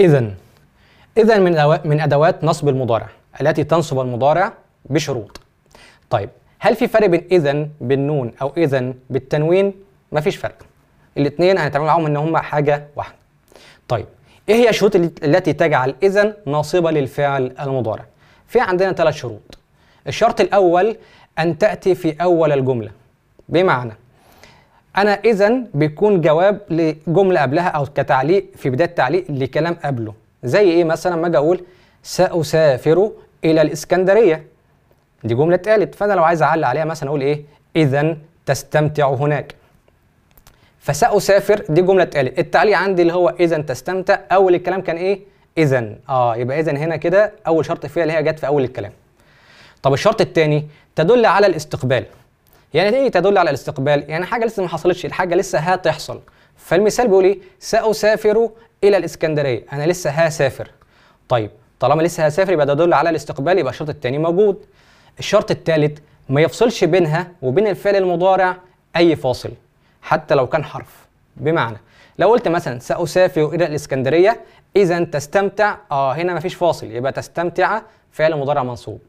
إذا إذا من من أدوات نصب المضارع التي تنصب المضارع بشروط. طيب هل في فرق بين إذا بالنون أو إذا بالتنوين؟ مفيش فرق. الاثنين هنتعامل معاهم إن هما حاجة واحدة. طيب إيه هي الشروط التي تجعل إذا ناصبة للفعل المضارع؟ في عندنا ثلاث شروط. الشرط الأول أن تأتي في أول الجملة. بمعنى أنا اذا بيكون جواب لجملة قبلها أو كتعليق في بداية تعليق لكلام قبله. زي إيه مثلا لما أجي أقول سأسافر إلى الإسكندرية. دي جملة اتقالت فأنا لو عايز أعلق عليها مثلا أقول إيه؟ اذا تستمتع هناك. فسأسافر دي جملة اتقالت التعليق عندي اللي هو اذا تستمتع. أول الكلام كان إيه؟ اذا آه يبقى اذا هنا كده. أول شرط فيها اللي هي جت في أول الكلام. طب الشرط الثاني تدل على الاستقبال. يعني إيه تدل على الاستقبال يعني حاجة لسه ما حصلتش الحاجة لسه هتحصل. فالمثال بيقول إيه سأسافر إلى الإسكندرية أنا لسه هسافر. طيب طالما لسه هسافر يبقى يدل على الاستقبال يبقى الشرط الثاني موجود. الشرط الثالث ما يفصلش بينها وبين الفعل المضارع أي فاصل حتى لو كان حرف. بمعنى لو قلت مثلا سأسافر إلى الإسكندرية اذا تستمتع آه هنا مفيش فاصل يبقى تستمتع فعل مضارع منصوب.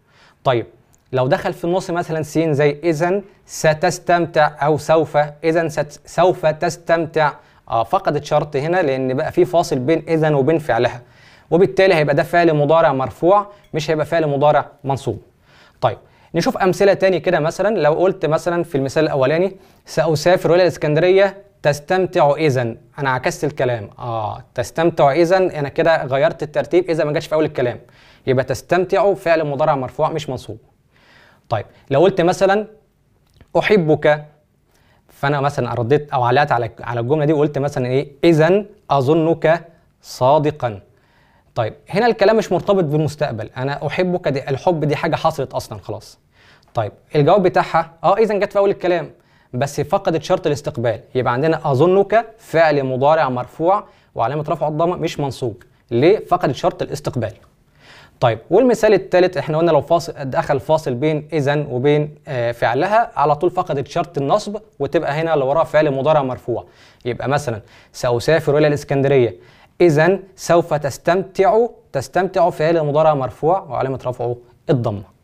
طيب لو دخل في النص مثلا سين زي اذا ستستمتع أو سوف اذا سوف تستمتع. آه فقدت شرط هنا لأن بقى في فاصل بين اذا وبين فعلها. وبالتالي هيبقى ده فعل مضارع مرفوع مش هيبقى فعل مضارع منصوب. طيب نشوف أمثلة تاني كده مثلا. لو قلت مثلا في المثال الأولاني سأسافر إلى الإسكندرية تستمتع اذا أنا عكست الكلام. آه تستمتع اذا أنا كده غيرت الترتيب. اذا ما جاتش في أول الكلام. يبقى تستمتع فعل مضارع مرفوع مش منصوب. طيب لو قلت مثلا أحبك فأنا مثلا رديت أو علقت على على الجملة دي وقلت مثلا إيه اذا أظنك صادقا. طيب هنا الكلام مش مرتبط بالمستقبل. أنا أحبك دي الحب دي حاجة حصلت أصلا خلاص. طيب الجواب بتاعها آه اذا جت في أول الكلام بس فقدت شرط الاستقبال. يبقى عندنا أظنك فعل مضارع مرفوع وعلامة رفعه الضمة مش منصوب ليه؟ فقدت شرط الاستقبال. طيب والمثال الثالث إحنا قلنا لو فاصل دخل فاصل بين اذا وبين آه فعلها على طول فقدت شرط النصب وتبقى هنا اللي وراها فعل مضارع مرفوع. يبقى مثلا سأسافر إلى الإسكندرية. اذا سوف تستمتع تستمتع فعل مضارع مرفوع وعلامة رفعه الضمة.